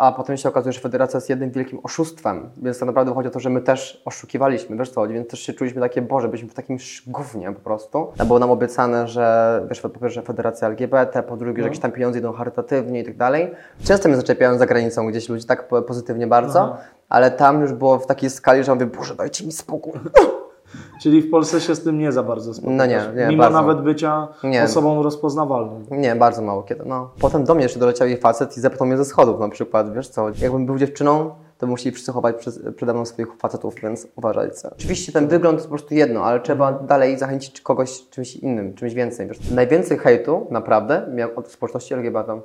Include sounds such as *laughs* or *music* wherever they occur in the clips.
a potem się okazuje, że federacja jest jednym wielkim oszustwem, więc tak naprawdę chodzi o to, że my też oszukiwaliśmy, wiesz co chodzi, więc też się czuliśmy takie, Boże, byliśmy w takim gównie po prostu. Było nam obiecane, że wiesz, po pierwsze federacja LGBT, po drugie, że jakieś tam pieniądze idą charytatywnie i tak dalej. Często mnie zaczepiają za granicą gdzieś ludzi tak po- pozytywnie bardzo, Aha. ale tam już było w takiej skali, że mówię, Boże, dajcie mi spokój. Czyli w Polsce się z tym nie za bardzo spotykasz. No nie, nie, Mimo bardzo. nawet bycia Nie. osobą rozpoznawalną. Nie, bardzo mało kiedy. No. Potem do mnie jeszcze doleciał jej facet i zepchnął mnie ze schodów na przykład, wiesz co, jakbym był dziewczyną, to musieli przysłuchować przez, przede mną swoich facetów, więc uważajcie. Oczywiście ten wygląd to po prostu jedno, ale trzeba dalej zachęcić kogoś czymś innym, czymś więcej. Wiesz. Najwięcej hejtu naprawdę miałem od społeczności LGBT.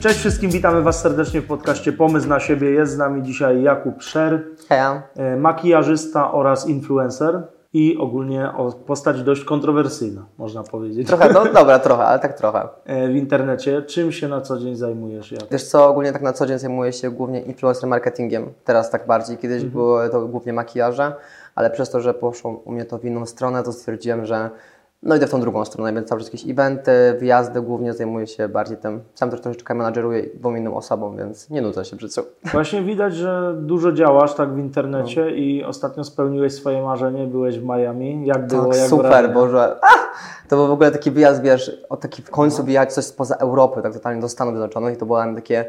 Cześć wszystkim, witamy Was serdecznie w podcaście Pomysł na siebie. Jest z nami dzisiaj Jakub Szer, Heja. e, makijażysta oraz influencer i ogólnie postać dość kontrowersyjna, można powiedzieć. Trochę, no *laughs* dobra, trochę, ale tak trochę. E, W internecie. Czym się na co dzień zajmujesz? Jak? Wiesz co, ogólnie tak na co dzień zajmuję się głównie influencer marketingiem. Teraz tak bardziej. Kiedyś były to głównie makijaże, ale przez to, że poszło u mnie to w inną stronę, to stwierdziłem, że no idę w tą drugą stronę, więc cały czas jakieś eventy, wyjazdy, głównie zajmuję się bardziej tym. Sam też troszeczkę menadżeruję dwóm innym osobom, więc nie nudzę się w życiu. Właśnie widać, że dużo działasz tak w internecie i ostatnio spełniłeś swoje marzenie, byłeś w Miami. Jak było? Tak, jak super, wrażenia? Boże. Ah! To był w ogóle taki wyjazd, wiesz, o taki w końcu wyjechać coś spoza Europy, tak totalnie do Stanów Zjednoczonych i to było takie,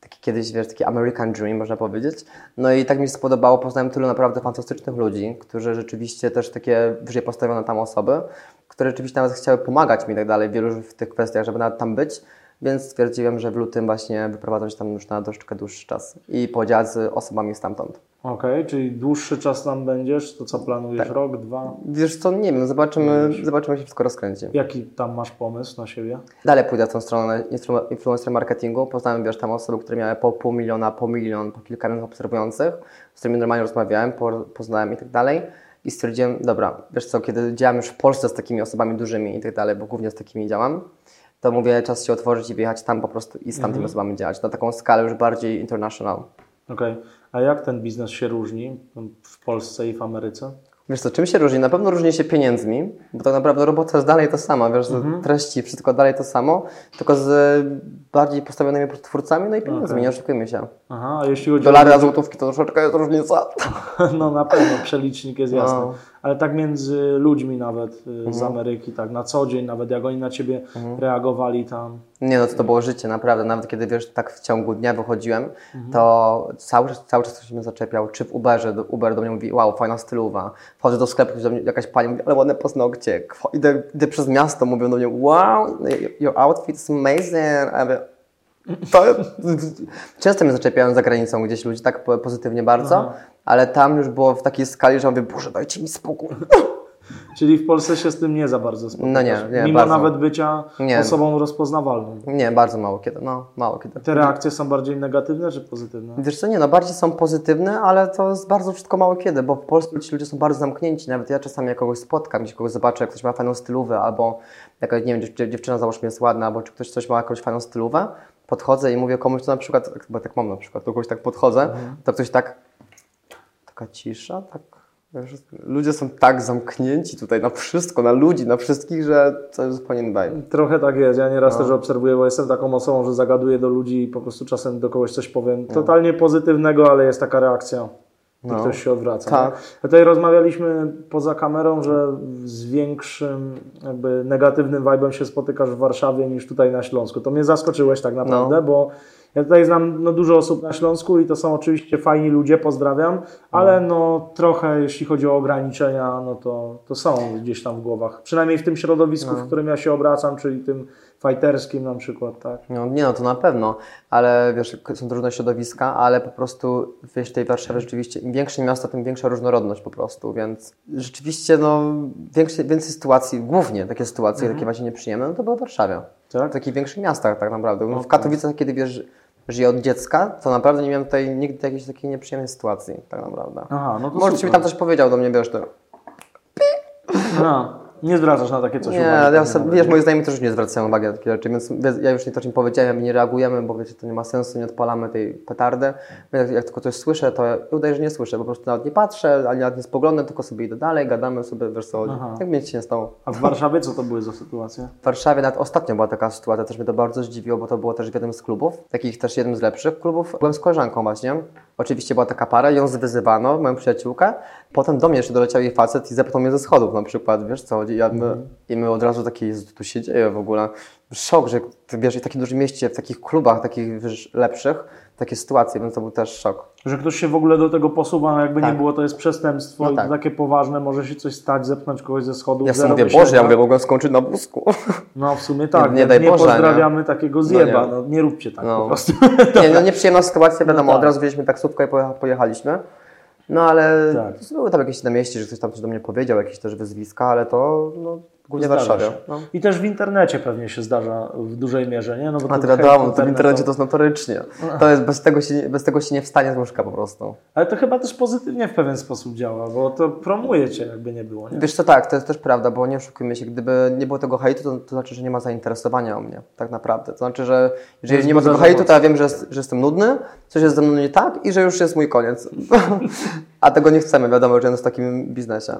takie kiedyś, wiesz, taki American Dream, można powiedzieć. No i tak mi się spodobało, poznałem tylu naprawdę fantastycznych ludzi, którzy rzeczywiście też takie wyżej postawione tam osoby, które rzeczywiście nawet chciały pomagać mi i tak dalej wielu w tych kwestiach, żeby nawet tam być. Więc stwierdziłem, że w lutym właśnie wyprowadzam się tam już na troszeczkę dłuższy czas i podziałać z osobami stamtąd. Okej, czyli dłuższy czas tam będziesz, to co planujesz? Tak. Rok, dwa? Wiesz co, nie wiem, zobaczymy, zobaczymy jak się wszystko rozkręci. Jaki tam masz pomysł na siebie? Dalej pójdę w tą stronę influencer marketingu. Poznałem, wiesz, tam osoby, które miały po pół miliona, po milion, po kilka milionów obserwujących, z którymi normalnie rozmawiałem, po, poznałem i tak dalej. I stwierdziłem, dobra, wiesz co, kiedy działam już w Polsce z takimi osobami dużymi i tak dalej, bo głównie z takimi działam, to mówię, czas się otworzyć i wyjechać tam po prostu i z tamtymi osobami działać. Na taką skalę już bardziej international. Okej, a jak ten biznes się różni w Polsce i w Ameryce? Wiesz co, czym się różni? Na pewno różni się pieniędzmi, bo tak naprawdę robota jest dalej to sama, wiesz, z treści, wszystko dalej to samo, tylko z bardziej postawionymi twórcami, no i pieniędzmi, nie oszukujmy się. Aha, a jeśli chodzi Dolary a złotówki to troszeczkę jest różnica. o... *laughs* No na pewno, przelicznik jest jasny. No. Ale tak między ludźmi nawet y, Mhm. z Ameryki, tak na co dzień, nawet jak oni na Ciebie reagowali tam. Nie no, to, to było życie, naprawdę. Nawet kiedy, wiesz, tak w ciągu dnia wychodziłem, to cały, czas- cały czas ktoś mnie zaczepiał. Czy w Uberze, do, Uber do mnie mówi, wow, fajna stylowa. Wchodzę do sklepu, do mnie jakaś pani mówi, ale ładne paznokcie. Idę, idę przez miasto, mówią do mnie, wow, your outfit is amazing. A ja mówię, to, często mnie zaczepiają za granicą gdzieś ludzi, tak po- pozytywnie bardzo, ale tam już było w takiej skali, że mówię, Boże, dajcie mi spokój. *laughs* Czyli w Polsce się z tym nie za bardzo spotykasz. No nie, nie, Mimo bardzo. nawet bycia Nie. osobą rozpoznawalną. Nie, bardzo mało kiedy, no, mało kiedy. Te reakcje są bardziej negatywne czy pozytywne? Wiesz co, nie, no bardziej są pozytywne, ale to jest bardzo wszystko mało kiedy, bo w Polsce ci ludzie są bardzo zamknięci. Nawet ja czasami jak kogoś spotkam, jeśli kogoś zobaczę, jak ktoś ma fajną stylówę, albo jakaś, nie wiem, dziew- dziewczyna załóżmy jest ładna, albo czy ktoś coś ma jakąś fajną stylówę, podchodzę i mówię komuś to na przykład, bo tak mam na przykład, do kogoś tak podchodzę, to ktoś tak, taka cisza, tak, ludzie są tak zamknięci tutaj na wszystko, na ludzi, na wszystkich, że to jest zupełnie inny vibe. Trochę tak jest. Ja nieraz No. też obserwuję, bo jestem taką osobą, że zagaduję do ludzi i po prostu czasem do kogoś coś powiem No. totalnie pozytywnego, ale jest taka reakcja. I No. ktoś się odwraca. Tak. nie? Tutaj rozmawialiśmy poza kamerą, że z większym jakby negatywnym vibe'em się spotykasz w Warszawie niż tutaj na Śląsku. To mnie zaskoczyłeś tak naprawdę, No. bo ja tutaj znam no, dużo osób na Śląsku i to są oczywiście fajni ludzie, pozdrawiam, ale no trochę jeśli chodzi o ograniczenia, no to, to są gdzieś tam w głowach. Przynajmniej w tym środowisku, w którym ja się obracam, czyli tym fajterskim na przykład, tak. No, nie no, to na pewno, ale wiesz, są różne środowiska, ale po prostu wiesz, w tej Warszawie rzeczywiście im większe miasto, tym większa różnorodność po prostu, więc rzeczywiście no, większe, więcej sytuacji, głównie takie sytuacje, takie właśnie nieprzyjemne, no to były w Tak? W takich większych miastach tak naprawdę. No, w Katowicach, kiedy wiesz, żyję od dziecka, to naprawdę nie miałem tutaj nigdy jakiejś takiej nieprzyjemnej sytuacji, tak naprawdę. Aha, no to Może ci super. mi tam coś powiedział do mnie, wiesz, to No, Nie zwracasz na takie coś Nie, uwagi. ja sobie, wiesz, moi znajomi też już nie zwracają uwagi na takie rzeczy, więc ja już nie, to im powiedziałem, nie reagujemy, bo wiecie, to nie ma sensu, nie odpalamy tej petardy. Jak, jak tylko coś słyszę, to ja udaję, że nie słyszę, po prostu nawet nie patrzę, ani nawet nie spoglądam, tylko sobie idę dalej, gadamy sobie, wiesz co, jak mi nic się nie stało. A w Warszawie co to były za sytuacje? W Warszawie nawet ostatnio była taka sytuacja, też mnie to bardzo zdziwiło, bo to było też w jednym z klubów, takich też jednym z lepszych klubów. Byłem z koleżanką właśnie, oczywiście była taka para, ją zwyzywano, moją przyjaciółkę, potem do mnie jeszcze doleciał jej facet i zepnął mnie ze schodów na przykład, wiesz co, i, ja, my, i my od razu takie, Jezu, tu się dzieje w ogóle. Szok, że ty wiesz, w takim dużym mieście, w takich klubach, takich wiesz, lepszych, takie sytuacje, więc to był też szok. Że ktoś się w ogóle do tego posuwa, jakby nie Tak. było, to jest przestępstwo No tak. takie poważne, może się coś stać, zepchnąć kogoś ze schodów. Ja sobie mówię. Boże, ja mówię, mogłem skończyć na wózku. No w sumie tak, Nie- nie nie, daj nie Boże, pozdrawiamy takiego zjeba, nie. no nie róbcie tak No. po prostu. Nie, no nieprzyjemna *laughs* sytuacja, wiadomo, No tak. od razu wzięliśmy taksówkę i pojecha- pojechaliśmy. No ale Tak. były tam jakieś na mieście, że ktoś tam coś do mnie powiedział, jakieś też wyzwiska, ale to no, głównie w Warszawie. No. I też w internecie pewnie się zdarza w dużej mierze, nie? No bo A hejt wiadomo, to w internecie to jest notorycznie. To jest, bez, tego się, nie- bez tego się nie wstanie z łóżka po prostu. Ale to chyba też pozytywnie w pewien sposób działa, bo to promuje cię, jakby nie było, nie? Wiesz co, tak, to jest też prawda, bo nie oszukujmy się, gdyby nie było tego hejtu, to, to znaczy, że nie ma zainteresowania o mnie, tak naprawdę. To znaczy, że jeżeli nie ma tego hejtu, to ja wiem, że, jest, że jestem nudny, coś jest ze mną nie tak i że już jest mój koniec. *laughs* A tego nie chcemy, wiadomo, że jest w takim biznesie.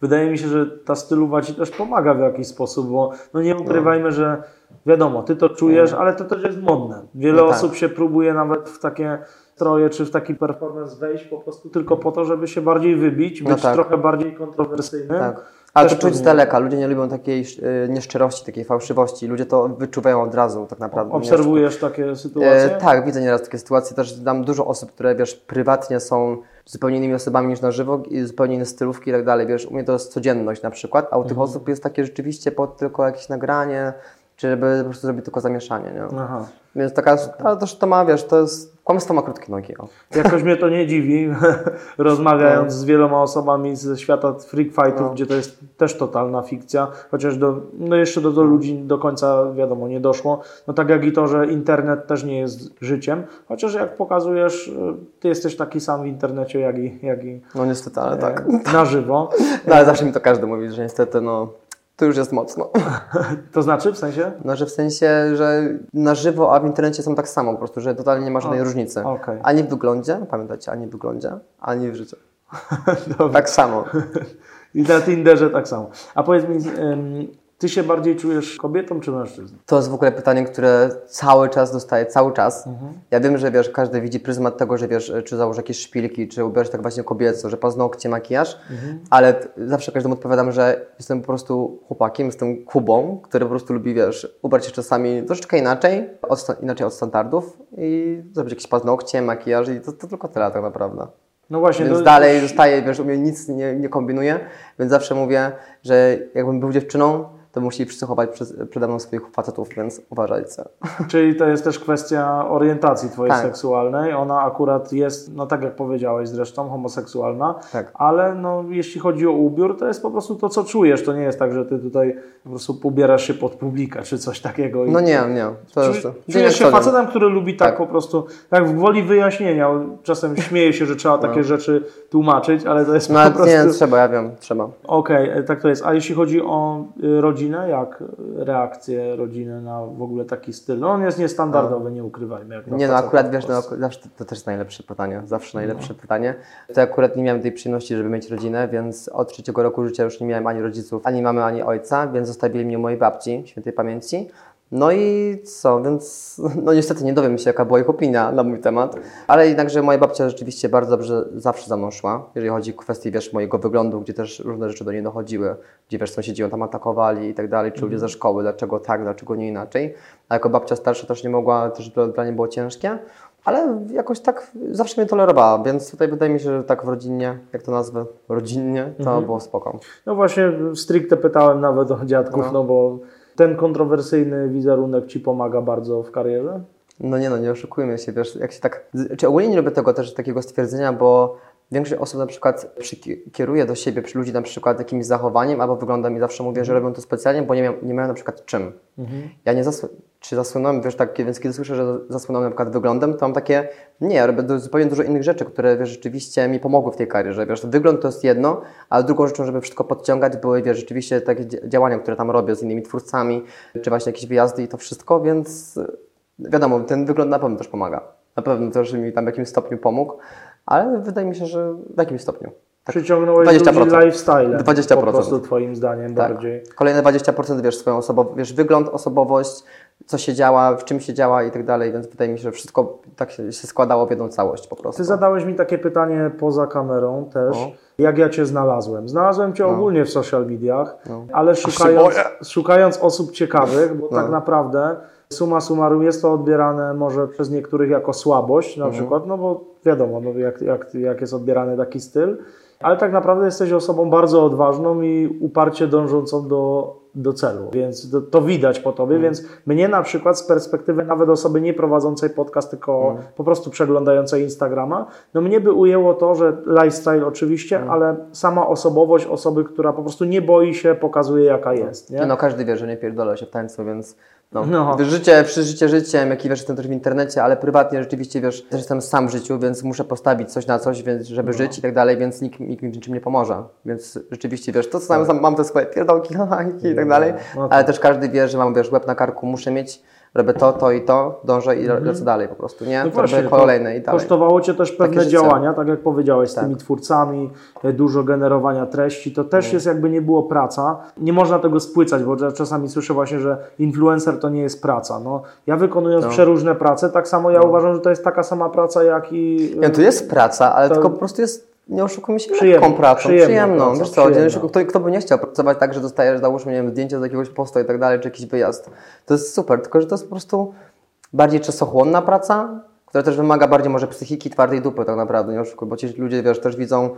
Wydaje mi się, że ta stylowa ci też pomaga w jakiś sposób, bo no nie ukrywajmy, że wiadomo, ty to czujesz, ale to też jest modne. Wiele No tak. osób się próbuje nawet w takie stroje czy w taki performance wejść po prostu tylko po to, żeby się bardziej wybić, być No tak. trochę bardziej kontrowersyjny. Tak. Ale Też to czuć z daleka. Ludzie nie lubią takiej y, nieszczerości, takiej fałszywości. Ludzie to wyczuwają od razu tak naprawdę. Obserwujesz takie E, sytuacje? tak, widzę nieraz takie sytuacje. Też znam dużo osób, które wiesz, prywatnie są zupełnie innymi osobami niż na żywo i zupełnie inne stylówki i tak dalej. Wiesz, u mnie to jest codzienność na przykład, a u tych osób jest takie rzeczywiście pod tylko jakieś nagranie, żeby po prostu zrobić tylko zamieszanie, nie? Aha. Więc taka, ale też to ma, wiesz, to jest, kłamstwo ma krótkie nogi. O. Jakoś mnie to nie dziwi, *laughs* rozmawiając z wieloma osobami ze świata freak fightów, No. gdzie to jest też totalna fikcja, chociaż do, no jeszcze do, do ludzi do końca wiadomo nie doszło. No tak jak i to, że internet też nie jest życiem, chociaż jak pokazujesz, y, ty jesteś taki sam w internecie, jak i, jak i No niestety, ale tak. e, na żywo. No ale zawsze mi to każdy mówi, że niestety, no, to już jest mocno. *laughs* To znaczy w sensie? No, że w sensie, że na żywo, a w internecie są tak samo, po prostu, że totalnie nie ma żadnej O, różnicy. okej. Ani w wyglądzie, pamiętajcie, ani w wyglądzie, ani w życiu. *laughs* Tak samo. *laughs* I na Tinderze tak samo. A powiedz mi, ty się bardziej czujesz kobietą czy mężczyzną? To jest w ogóle pytanie, które cały czas dostaję, cały czas. Ja wiem, że wiesz, każdy widzi pryzmat tego, że wiesz, czy założy jakieś szpilki, czy ubierzesz tak właśnie kobieco, że paznokcie, makijaż, ale t- zawsze każdemu odpowiadam, że jestem po prostu chłopakiem, jestem Kubą, który po prostu lubi, wiesz, ubrać się czasami troszeczkę inaczej, od, inaczej od standardów i zrobić jakieś paznokcie, makijaż i to, to tylko tyle tak naprawdę. No właśnie, Więc to- dalej zostaje, wiesz, u mnie nic nie, nie kombinuję, więc zawsze mówię, że jakbym był dziewczyną, to musieli przychować przez, przede mną swoich facetów, więc uważajcie. *laughs* Czyli to jest też kwestia orientacji twojej Tak. seksualnej. Ona akurat jest, no tak jak powiedziałeś zresztą, homoseksualna, Tak. ale no, jeśli chodzi o ubiór, to jest po prostu to, co czujesz. To nie jest tak, że ty tutaj po prostu ubierasz się pod publikę czy coś takiego. No nie, nie. To Czu- jest to. Czujesz się facetem, który lubi tak, Tak. po prostu, tak w woli wyjaśnienia. Czasem śmieje się, że trzeba takie rzeczy tłumaczyć, ale to jest No po prostu... nie, trzeba, ja wiem, trzeba. Okej, e, tak to jest. A jeśli chodzi o y, rodzinę, jak reakcje rodziny na w ogóle taki styl? No on jest niestandardowy, nie ukrywajmy. Nie no, akurat wiesz, no, zawsze to, też jest najlepsze pytanie, zawsze najlepsze pytanie. To akurat nie miałem tej przyjemności, żeby mieć rodzinę, więc od trzeciego roku życia już nie miałem ani rodziców, ani mamy, ani ojca, więc zostawili mnie mojej babci, świętej pamięci. No i co, więc no niestety nie dowiem się, jaka była ich opinia na mój temat, ale jednakże moja babcia rzeczywiście bardzo dobrze zawsze za mną szła, jeżeli chodzi o kwestie, wiesz, mojego wyglądu, gdzie też różne rzeczy do niej dochodziły, gdzie, wiesz, sąsiedzi ją tam atakowali i tak dalej, czy ludzie ze szkoły, dlaczego tak, dlaczego nie inaczej, a jako babcia starsza też nie mogła, też dla, dla niej było ciężkie, ale jakoś tak zawsze mnie tolerowała, więc tutaj wydaje mi się, że tak w rodzinie, jak to nazwę, rodzinnie, to było spoko. No właśnie, stricte pytałem nawet o dziadków, no, No. bo ten kontrowersyjny wizerunek Ci pomaga bardzo w karierze? No nie no, nie oszukujmy się, wiesz, jak się tak, czy ogólnie nie lubię tego też takiego stwierdzenia, bo większość osób na przykład kieruje do siebie, przy ludzi na przykład jakimś zachowaniem albo wyglądem i zawsze mówię, że robią to specjalnie, bo nie, miał, nie mają na przykład czym. Ja nie zasłu- czy zasłynąłem, wiesz, tak, więc kiedy słyszę, że zasłynąłem na przykład wyglądem, to mam takie, nie, ja robię zupełnie dużo innych rzeczy, które, wiesz, rzeczywiście mi pomogły w tej karierze, wiesz, wygląd to jest jedno, ale drugą rzeczą, żeby wszystko podciągać, były, wiesz, rzeczywiście takie działania, które tam robię z innymi twórcami, czy właśnie jakieś wyjazdy i to wszystko, więc wiadomo, ten wygląd na pewno też pomaga. Na pewno też mi tam w jakimś stopniu pomógł, ale wydaje mi się, że w jakimś stopniu. Tak. Przyciągnąłeś 20%. ludzi lifestyle. 20%. Po prostu twoim zdaniem tak. bardziej. Kolejne 20% wiesz swoją osobowość, wiesz wygląd, osobowość, co się działa, w czym się działa i tak dalej, więc wydaje mi się, że wszystko tak się, się składało w jedną całość po prostu. Ty zadałeś mi takie pytanie poza kamerą też. No. Jak ja Cię znalazłem? Znalazłem Cię no. ogólnie w social mediach, no. ale szukając, szukając osób ciekawych, bo no. tak naprawdę suma summarum jest to odbierane może przez niektórych jako słabość na mhm. przykład, no bo wiadomo, no jak, jak, jak jest odbierany taki styl, ale tak naprawdę jesteś osobą bardzo odważną i uparcie dążącą do, do celu, więc to, to widać po tobie, mm. więc mnie na przykład z perspektywy nawet osoby nie prowadzącej podcast, tylko mm. po prostu przeglądającej Instagrama, no mnie by ujęło to, że lifestyle oczywiście, mm. ale sama osobowość osoby, która po prostu nie boi się, pokazuje jaka jest. Nie? No każdy wie, że nie pierdolę się w tańcu, więc no, no. Życie, życie życiem, jak i wiesz, jestem też w internecie, ale prywatnie rzeczywiście, wiesz, też jestem sam w życiu, więc muszę postawić coś na coś, więc, żeby no. żyć i tak dalej, więc nikt, nikt mi niczym nie pomoże. Więc rzeczywiście, wiesz, to co tak. sam, mam te swoje pierdolki *laughs* i tak dalej, no ale też każdy wie, że mam, wiesz, łeb na karku, muszę mieć robię to, to i to, dążę i mhm. lecę dalej po prostu, nie? No właśnie, robię kolejne i dalej. Kosztowało Cię też pewne działania, tak jak powiedziałeś, z tak. tymi twórcami, e, dużo generowania treści, to też mhm. jest jakby nie było praca. Nie można tego spłycać, bo czasami słyszę właśnie, że influencer to nie jest praca. No, ja wykonując no. przeróżne prace, tak samo ja no. uważam, że to jest taka sama praca jak i... Nie, to jest praca, ale to... tylko po prostu jest nie oszukujmy się, przyjemną, pracą, przyjemną. przyjemną. Wiesz co, przyjemną. Kto, kto by nie chciał pracować tak, że dostajesz, załóżmy, nie wiem, zdjęcie z jakiegoś posta i tak dalej, czy jakiś wyjazd. To jest super, tylko że to jest po prostu bardziej czasochłonna praca, która też wymaga bardziej może psychiki, twardej dupy tak naprawdę, nie bo ci ludzie, wiesz, też widzą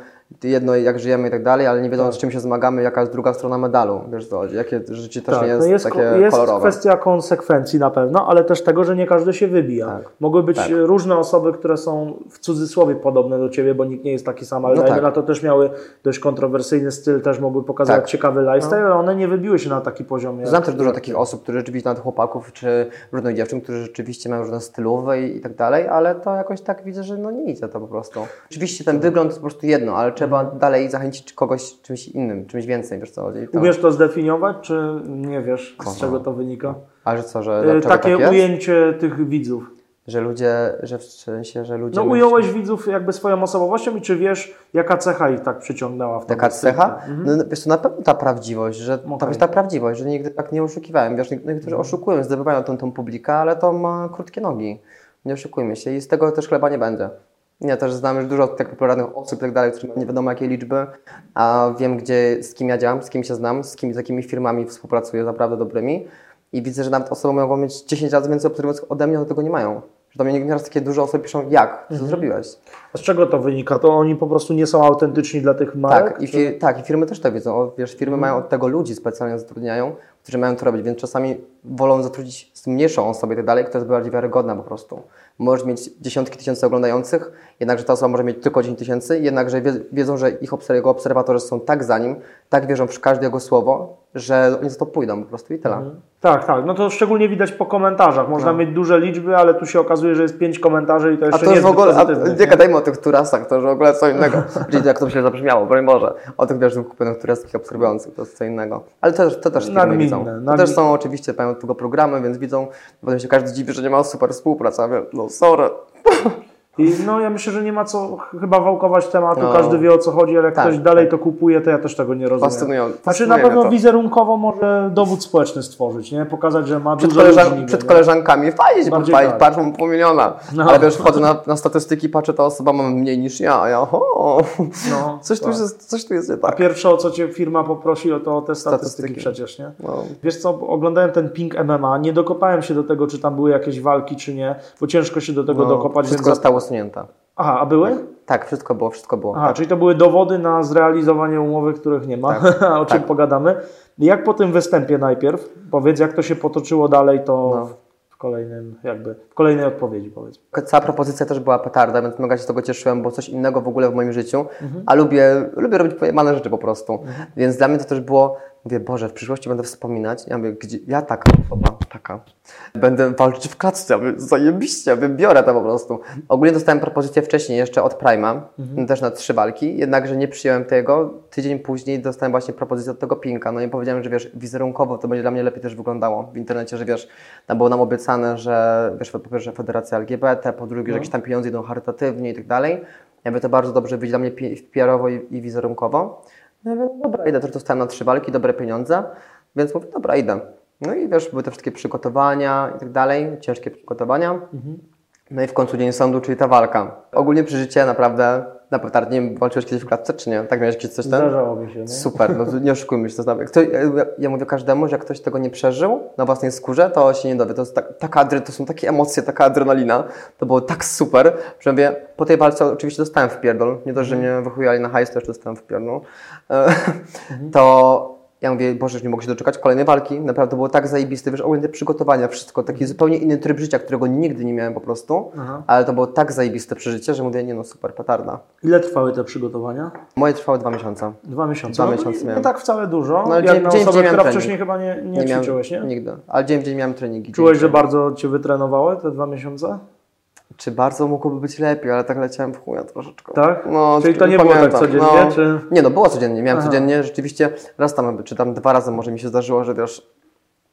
jedno, jak żyjemy i tak dalej, ale nie wiedzą, tak. z czym się zmagamy, jaka jest druga strona medalu, wiesz co jakie życie też tak, nie jest, no jest takie jest kolorowe. Jest kwestia konsekwencji na pewno, ale też tego, że nie każdy się wybija. Tak. Mogły być tak. różne osoby, które są w cudzysłowie podobne do Ciebie, bo nikt nie jest taki sam, ale no tak. na to też miały dość kontrowersyjny styl, też mogły pokazać tak. ciekawy lifestyle, no. ale one nie wybiły się na taki poziom. Znam też dużo takich osób, które rzeczywiście, nawet chłopaków, czy różnych dziewczyn, którzy rzeczywiście mają różne stylowe i tak dalej, ale to jakoś tak widzę, że no nie idzie to po prostu. Oczywiście ten wygląd jest po prostu jedno, ale trzeba dalej zachęcić kogoś czymś innym, czymś więcej, wiesz co chodzi. To... Umiesz to zdefiniować, czy nie wiesz, z czego to wynika? Ale co, że Takie tak ujęcie tych widzów. Że ludzie, że w sensie, że ludzie... No ująłeś widzów jakby swoją osobowością i czy wiesz, jaka cecha ich tak przyciągnęła w Jaka cecha? Mhm. No wiesz to na pewno ta prawdziwość, że okay. jest ta prawdziwość, że nigdy tak nie oszukiwałem. Wiesz, niektórzy mhm. oszukują, zdobywają tą, tą publikę, ale to ma krótkie nogi. Nie oszukujmy się i z tego też chleba nie będzie. Ja też znam już dużo tak popularnych osób i tak dalej, które nie wiadomo jakie liczby, a wiem gdzie, z kim ja działam, z kim się znam, z, kim, z jakimi firmami współpracuję naprawdę dobrymi i widzę, że nawet osoby mogą mieć 10 razy więcej obserwujących ode mnie, a do tego nie mają. Do mnie nieraz takie duże osoby piszą, jak, co mhm. zrobiłeś? A z czego to wynika? To oni po prostu nie są autentyczni dla tych marek? Tak, i, tak, i firmy też to widzą. O, wiesz, firmy mhm. mają od tego ludzi specjalnie zatrudniają, którzy mają to robić, więc czasami wolą zatrudnić mniejszą osobę i tak dalej, która jest bardziej wiarygodna po prostu. Możesz mieć dziesiątki tysięcy oglądających, jednakże ta osoba może mieć tylko 10 tysięcy, jednakże wiedzą, że ich obserwatorzy są tak za nim, tak wierzą w każde jego słowo, że oni za to pójdą po prostu i tyle. Mhm. Tak, tak. No to szczególnie widać po komentarzach. Można no. mieć duże liczby, ale tu się okazuje, że jest pięć komentarzy i to jeszcze a to nie jest w ogóle, a, Nie gadajmy o tych turasach, to już w ogóle co innego. *laughs* Czyli jak to by się zabrzmiało, broń Boże. O tych wiesz, kupionych tureckich obserwujących, to jest co innego. Ale to, to też firmy widzą. To też są oczywiście, mają tego programy, więc widzą. Potem się każdy dziwi, że nie ma super współpracy, a no sorry. *laughs* I no ja myślę, że nie ma co chyba wałkować tematu, no. każdy wie o co chodzi, ale jak tak, ktoś dalej tak. to kupuje, to ja też tego nie rozumiem. Fascynujące. Znaczy na pewno to. wizerunkowo może dowód społeczny stworzyć, nie? Pokazać, że ma przed dużo koleżan ludzi, Przed koleżankami fajnie się pochwalić, tak. patrz, mam pomiliona. No. Ale wiesz, wchodzę na, na statystyki, patrzę, ta osoba ma mniej niż ja, a ja o, no, coś, tu tak. jest, coś tu jest nie tak. A pierwsze o co Cię firma poprosi, o to te statystyki, statystyki. przecież, nie? No. Wiesz co, oglądałem ten Pink MMA, nie dokopałem się do tego, czy tam były jakieś walki, czy nie, bo ciężko się do tego no, dokopać. Wszystko więc... zostało usunięte. Aha, a były? Tak, wszystko było, wszystko było. Aha, tak. czyli to były dowody na zrealizowanie umowy, których nie ma, tak. *laughs* o czym tak. pogadamy. Jak po tym występie najpierw? Powiedz, jak to się potoczyło dalej, to no. w kolejnym, jakby, w kolejnej odpowiedzi powiedz. Cała propozycja też była petarda, więc mega się z tego cieszyłem, bo coś innego w ogóle w moim życiu, mhm. a lubię, lubię robić pojemane rzeczy po prostu. Mhm. Więc dla mnie to też było Mówię, Boże, w przyszłości będę wspominać. Ja mówię, gdzie, ja taka osoba, taka. Będę walczyć w klatce, ja mówię, zajebiście, ja mówię, biorę to po prostu. Ogólnie dostałem propozycję wcześniej jeszcze od Prima, też na trzy walki, jednakże nie przyjąłem tego. Tydzień później dostałem właśnie propozycję od tego Pinka. No i powiedziałem, że wiesz, wizerunkowo to będzie dla mnie lepiej też wyglądało w internecie, że wiesz, tam było nam obiecane, że wiesz, po pierwsze Federacja LGBT, po drugie, że jakieś tam pieniądze idą charytatywnie i tak dalej. Ja mówię, to bardzo dobrze wyjdzie dla mnie PR-owo i, i wizerunkowo. Ja no dobra, idę, też dostałem na trzy walki, dobre pieniądze, więc mówię, dobra, idę. No i wiesz, były te wszystkie przygotowania i tak dalej, ciężkie przygotowania. No i w końcu dzień sądu, czyli ta walka. Ogólnie przeżycie naprawdę, na pewno, nie wiem, walczyłeś kiedyś w klatce, czy nie? Tak miałeś kiedyś coś ten? Zdarzało mi się, nie? Super, no nie oszukujmy się, to znam. Kto, ja, ja mówię każdemu, że jak ktoś tego nie przeżył na własnej skórze, to się nie dowie. To, tak, taka, to są takie emocje, taka adrenalina. To było tak super, że mówię, po tej walce oczywiście dostałem w pierdol. Nie dość, że mnie wychujali na hajs, to jeszcze dostałem w pierdol. E, To ja mówię, Boże, już nie mogę się doczekać kolejnej walki. Naprawdę było tak zajebiste, wiesz, ogólnie te przygotowania, wszystko, taki zupełnie inny tryb życia, którego nigdy nie miałem po prostu. Aha. Ale to było tak zajebiste przeżycie, że mówię, nie no, super, petarda. Ile trwały te przygotowania? Moje trwały dwa miesiące. Dwa miesiące. Dwa no, miesiące nie, miałem. nie tak wcale dużo, No, jak dzień- na dzień w osobę, dzień która trening. wcześniej chyba nie, nie, miałem, ćwiczyłeś, nie? Nigdy. Ale dzień w dzień miałem treningi. Czułeś, że bardzo Cię wytrenowały te dwa miesiące? Czy bardzo mogłoby być lepiej, ale tak leciałem w chuja troszeczkę. Tak? No, Czyli to nie było tak pamiętam. codziennie, no, czy- Nie no, było codziennie. Miałem Aha. codziennie, rzeczywiście raz tam, czy tam dwa razy może mi się zdarzyło, że wiesz,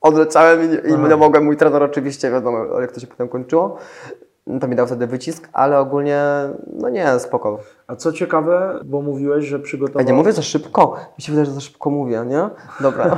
odleciałem i, nie- i nie mogłem, mój trener oczywiście, wiadomo jak to się potem kończyło. To mi dał wtedy wycisk, ale ogólnie, no nie, spoko. A co ciekawe, bo mówiłeś, że Ja przygotowałeś... nie mówię za szybko, mi się wydaje, że za szybko mówię, nie? Dobra. *laughs*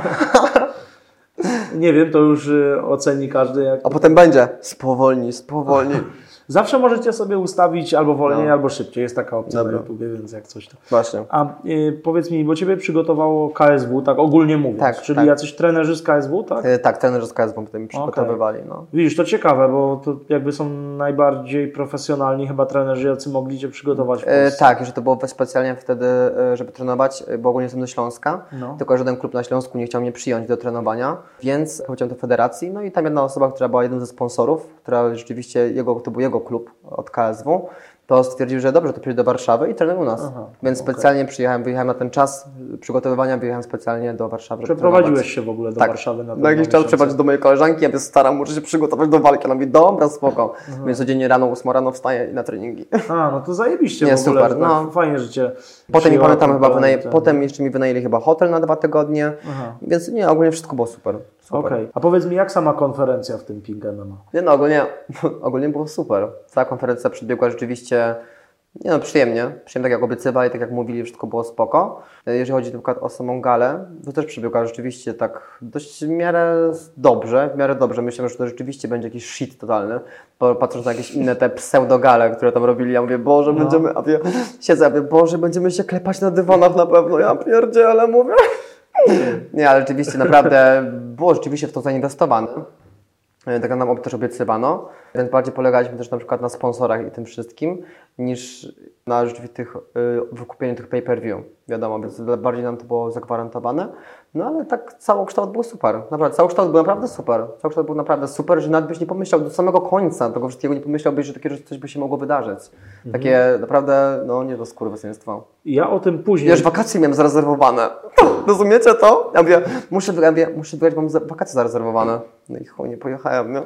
Nie wiem, to już y, oceni każdy jak... A potem będzie spowolnij, spowolnij. *laughs* Zawsze możecie sobie ustawić albo wolniej, No. albo szybciej. Jest taka opcja Dobra. na YouTubie, więc jak coś to... Właśnie. A y, powiedz mi, bo Ciebie przygotowało KSW, tak ogólnie mówiąc, Tak, czyli tak. jacyś trenerzy z KSW, tak? E, Tak, trenerzy z KSW potem mi przygotowywali, no. Widzisz, to ciekawe, bo to jakby są najbardziej profesjonalni chyba trenerzy, jacy mogli Cię przygotować Polsce. tak, że to było specjalnie wtedy, e, żeby trenować, e, bo ogólnie jestem do Śląska, No. tylko żaden klub na Śląsku nie chciał mnie przyjąć do trenowania, więc powiedziałem do federacji, no i tam jedna osoba, która była jednym ze sponsorów, która rzeczywiście, jego, to był jego klub od KSW, to stwierdził, że dobrze, to przyjdzie do Warszawy i trenuj u nas. Aha, więc specjalnie przyjechałem, wyjechałem na ten czas przygotowywania, wyjechałem specjalnie do Warszawy. Przeprowadziłeś się w ogóle do Tak. Warszawy na te Na jakiś czas przeprowadzić do mojej koleżanki, ja się staram, muszę się przygotować do walki. Ona mówi, dobra, spoko. Więc codziennie rano, 8 rano wstaję i na treningi. A, no to zajebiście Nie, w ogóle. super, tak, no. Fajnie, że Cię Potem przyjęła pamiętam chyba, ten- wynaje, ten- potem jeszcze mi wynajęli chyba hotel na dwa tygodnie, Aha. więc nie, ogólnie wszystko było super. Okej. A powiedz mi, jak sama konferencja w tym Ping MMA? Nie no, ogólnie, *laughs* ogólnie było super. Cała konferencja przebiegła rzeczywiście, nie no, przyjemnie. Przyjemnie, tak jak obiecywali, tak jak mówili, wszystko było spoko. Jeżeli chodzi na przykład o samą galę, to też przebiegła rzeczywiście tak dość w miarę dobrze, w miarę dobrze. Myślałem, że to rzeczywiście będzie jakiś shit totalny, bo patrząc na jakieś inne te pseudo-gale, które tam robili, ja mówię, Boże, No. będziemy, a ja siedzę, ja mówię, Boże, będziemy się klepać na dywanach na pewno, ja pierdzielę, mówię. Nie, ale rzeczywiście naprawdę było rzeczywiście w to zainwestowane. E, Tak nam też obiecywano, więc bardziej polegaliśmy też na przykład na sponsorach i tym wszystkim, niż na rzeczywiście tych, y, wykupieniu tych pay-per-view, wiadomo, więc bardziej nam to było zagwarantowane. No ale tak całokształt był super, naprawdę, całokształt był naprawdę super. Całokształt był naprawdę super, że nawet byś nie pomyślał do samego końca tego wszystkiego, nie pomyślałbyś, że takie coś by się mogło wydarzyć. Takie naprawdę, no nie do skurwysyństwa. Ja o tym później. Wiesz, wakacje miałem zarezerwowane. Rozumiecie to? Ja mówię, muszę, ja mówię, muszę wyjechać, mam wakacje zarezerwowane. No i chuj, nie pojechałem, nie?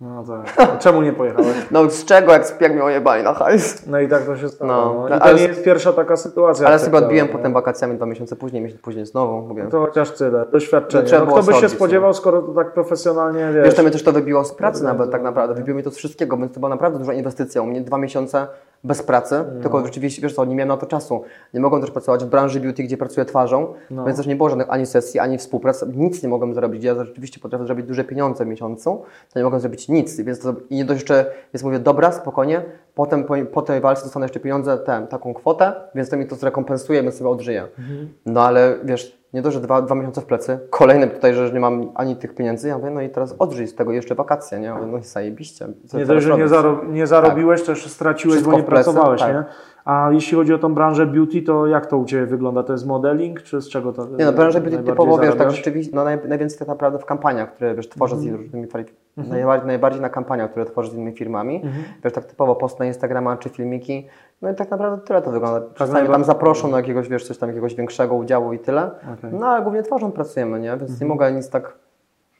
No tak. Czemu nie pojechałeś? No z czego, jak, jak mnie ojebali na hajs? No i tak to się stało. No, No, I no, to ale- nie jest pierwsza taka sytuacja. Ale sobie tak odbiłem potem wakacjami dwa miesiące później, miesiąc później znowu, mówię. To chociaż tyle. Doświadczenie. No, No, kto by się sądzić, spodziewał, skoro to tak profesjonalnie wiesz. Wiesz, to mnie też to wybiło z pracy nawet tak naprawdę, wybiło mi to z wszystkiego, więc to była naprawdę duża inwestycja. U mnie dwa miesiące bez pracy, No. tylko rzeczywiście, wiesz co, nie miałem na to czasu. Nie mogłem też pracować w branży beauty, gdzie pracuję twarzą, No. więc też nie było żadnych ani sesji, ani współprac, nic nie mogłem zrobić. Ja rzeczywiście potrafię zrobić duże pieniądze w miesiącu, to nie mogłem zrobić nic, więc to, i nie dość jeszcze, więc mówię, dobra, spokojnie, potem po, po tej walce dostanę jeszcze pieniądze, tę, taką kwotę, więc to mi to zrekompensuje, więc sobie odżyję. Mhm. No ale wiesz, nie dość, że dwa, dwa miesiące w plecy, kolejny tutaj, że nie mam ani tych pieniędzy, ja mówię, no i teraz odżyj z tego jeszcze wakacje, nie? Ja mówię, no i zajebiście. Nie dość, że nie, zaro nie zarobiłeś, to jeszcze straciłeś, Wszystko bo nie plecy, pracowałeś, tak. nie? A jeśli chodzi o tą branżę beauty, to jak to u Ciebie wygląda? To jest modeling, czy z czego to Nie no, branża beauty typowo, wiesz, tak rzeczywiście, no naj, najwięcej tak naprawdę w kampaniach, które wiesz, tworzę Mhm. z różnymi kwali- Mhm. Najbardziej, najbardziej na kampaniach, które tworzy z innymi firmami. Mhm. Wiesz, tak typowo post na Instagrama czy filmiki. No i tak naprawdę tyle to wygląda. Tak Czasami tam zaproszą do jakiegoś, wiesz, coś tam jakiegoś większego udziału i tyle. Okay. No ale głównie twarzą pracujemy, nie? Więc mhm. nie mogę nic tak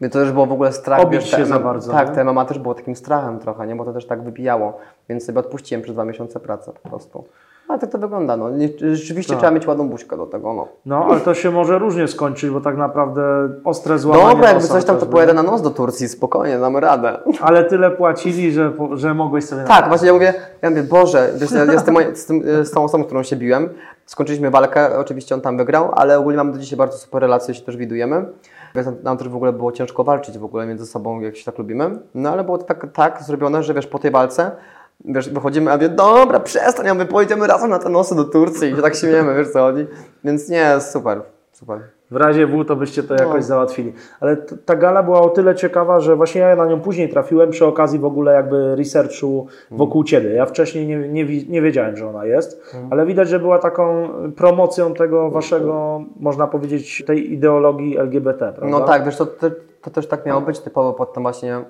mnie to też było w ogóle strach. Obić wiesz, się za bardzo. Tak, nie? te mama też było takim strachem trochę, nie? Bo to też tak wybijało. Więc sobie odpuściłem przez dwa miesiące pracę po prostu. Ale tak to wygląda. No. Rzeczywiście tak. trzeba mieć ładną buźkę do tego. No. no, ale to się może różnie skończyć, bo tak naprawdę ostre złamanie Dobra, jakby coś tam, to pojadę na nos do Turcji, spokojnie, damy radę. Ale tyle płacili, że, że mogłeś sobie... Tak, właśnie ja mówię, ja mówię, Boże, wiesz, ja, z, tym, z, tym, z tą osobą, z którą się biłem, skończyliśmy walkę, oczywiście on tam wygrał, ale ogólnie mamy do dzisiaj bardzo super relacje, się też widujemy. Nam też w ogóle było ciężko walczyć w ogóle między sobą, jak się tak lubimy. No ale było to tak, tak zrobione, że wiesz, po tej walce wiesz, wychodzimy, a wie, dobra, przestań, a my pojedziemy razem na te nosy do Turcji i się tak śmiejemy, wiesz co chodzi. Więc nie, super, super. W razie W to byście to jakoś no. załatwili. Ale ta gala była o tyle ciekawa, że właśnie ja na nią później trafiłem przy okazji w ogóle jakby researchu wokół mm. Ciebie. Ja wcześniej nie, nie, nie wiedziałem, że ona jest, mm. ale widać, że była taką promocją tego waszego, można powiedzieć, tej ideologii LGBT, prawda? No tak, wiesz, to, to, to też tak miało być typowo pod tym właśnie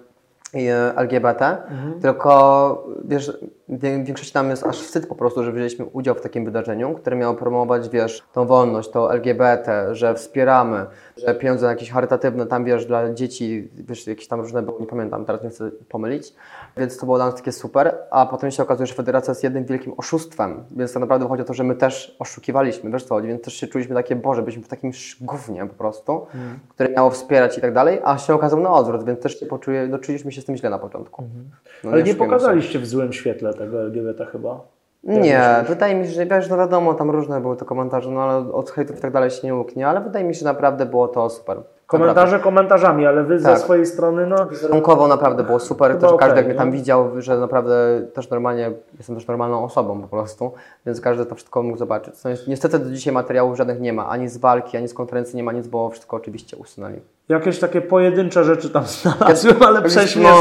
LGBT, mhm. tylko wiesz, w większości nam jest aż wstyd po prostu, że wzięliśmy udział w takim wydarzeniu, które miało promować, wiesz, tą wolność, to LGBT, że wspieramy, że pieniądze jakieś charytatywne tam, wiesz, dla dzieci, wiesz, jakieś tam różne były, nie pamiętam, teraz nie chcę pomylić, więc to było dla nas takie super, a potem się okazuje, że federacja jest jednym wielkim oszustwem, więc tak naprawdę chodzi o to, że my też oszukiwaliśmy, wiesz co chodzi, więc też się czuliśmy takie, Boże, byliśmy w takim gównie po prostu, mhm. które miało wspierać i tak dalej, a się okazało na odwrót, więc też się poczuje, no, czuliśmy się z tym źle na początku. Mhm. No, Ale nie, nie pokazaliście w złym świetle tego LGBT chyba? Nie, wydaje mi się, że wiesz, no wiadomo, tam różne były te komentarze, no ale od hejtów i tak dalej się nie łuknie, ale wydaje mi się, że naprawdę było to super. Komentarze naprawdę. komentarzami, ale wy tak. ze swojej strony, no... Wizerunkowo naprawdę było super, też okay, każdy jak mnie tam widział, że naprawdę też normalnie, jestem też normalną osobą po prostu, więc każdy to wszystko mógł zobaczyć. No, niestety do dzisiaj materiałów żadnych nie ma, ani z walki, ani z konferencji nie ma nic, bo wszystko oczywiście usunęli. Jakieś takie pojedyncze rzeczy tam *laughs* znalazłem, ale prześmieszne.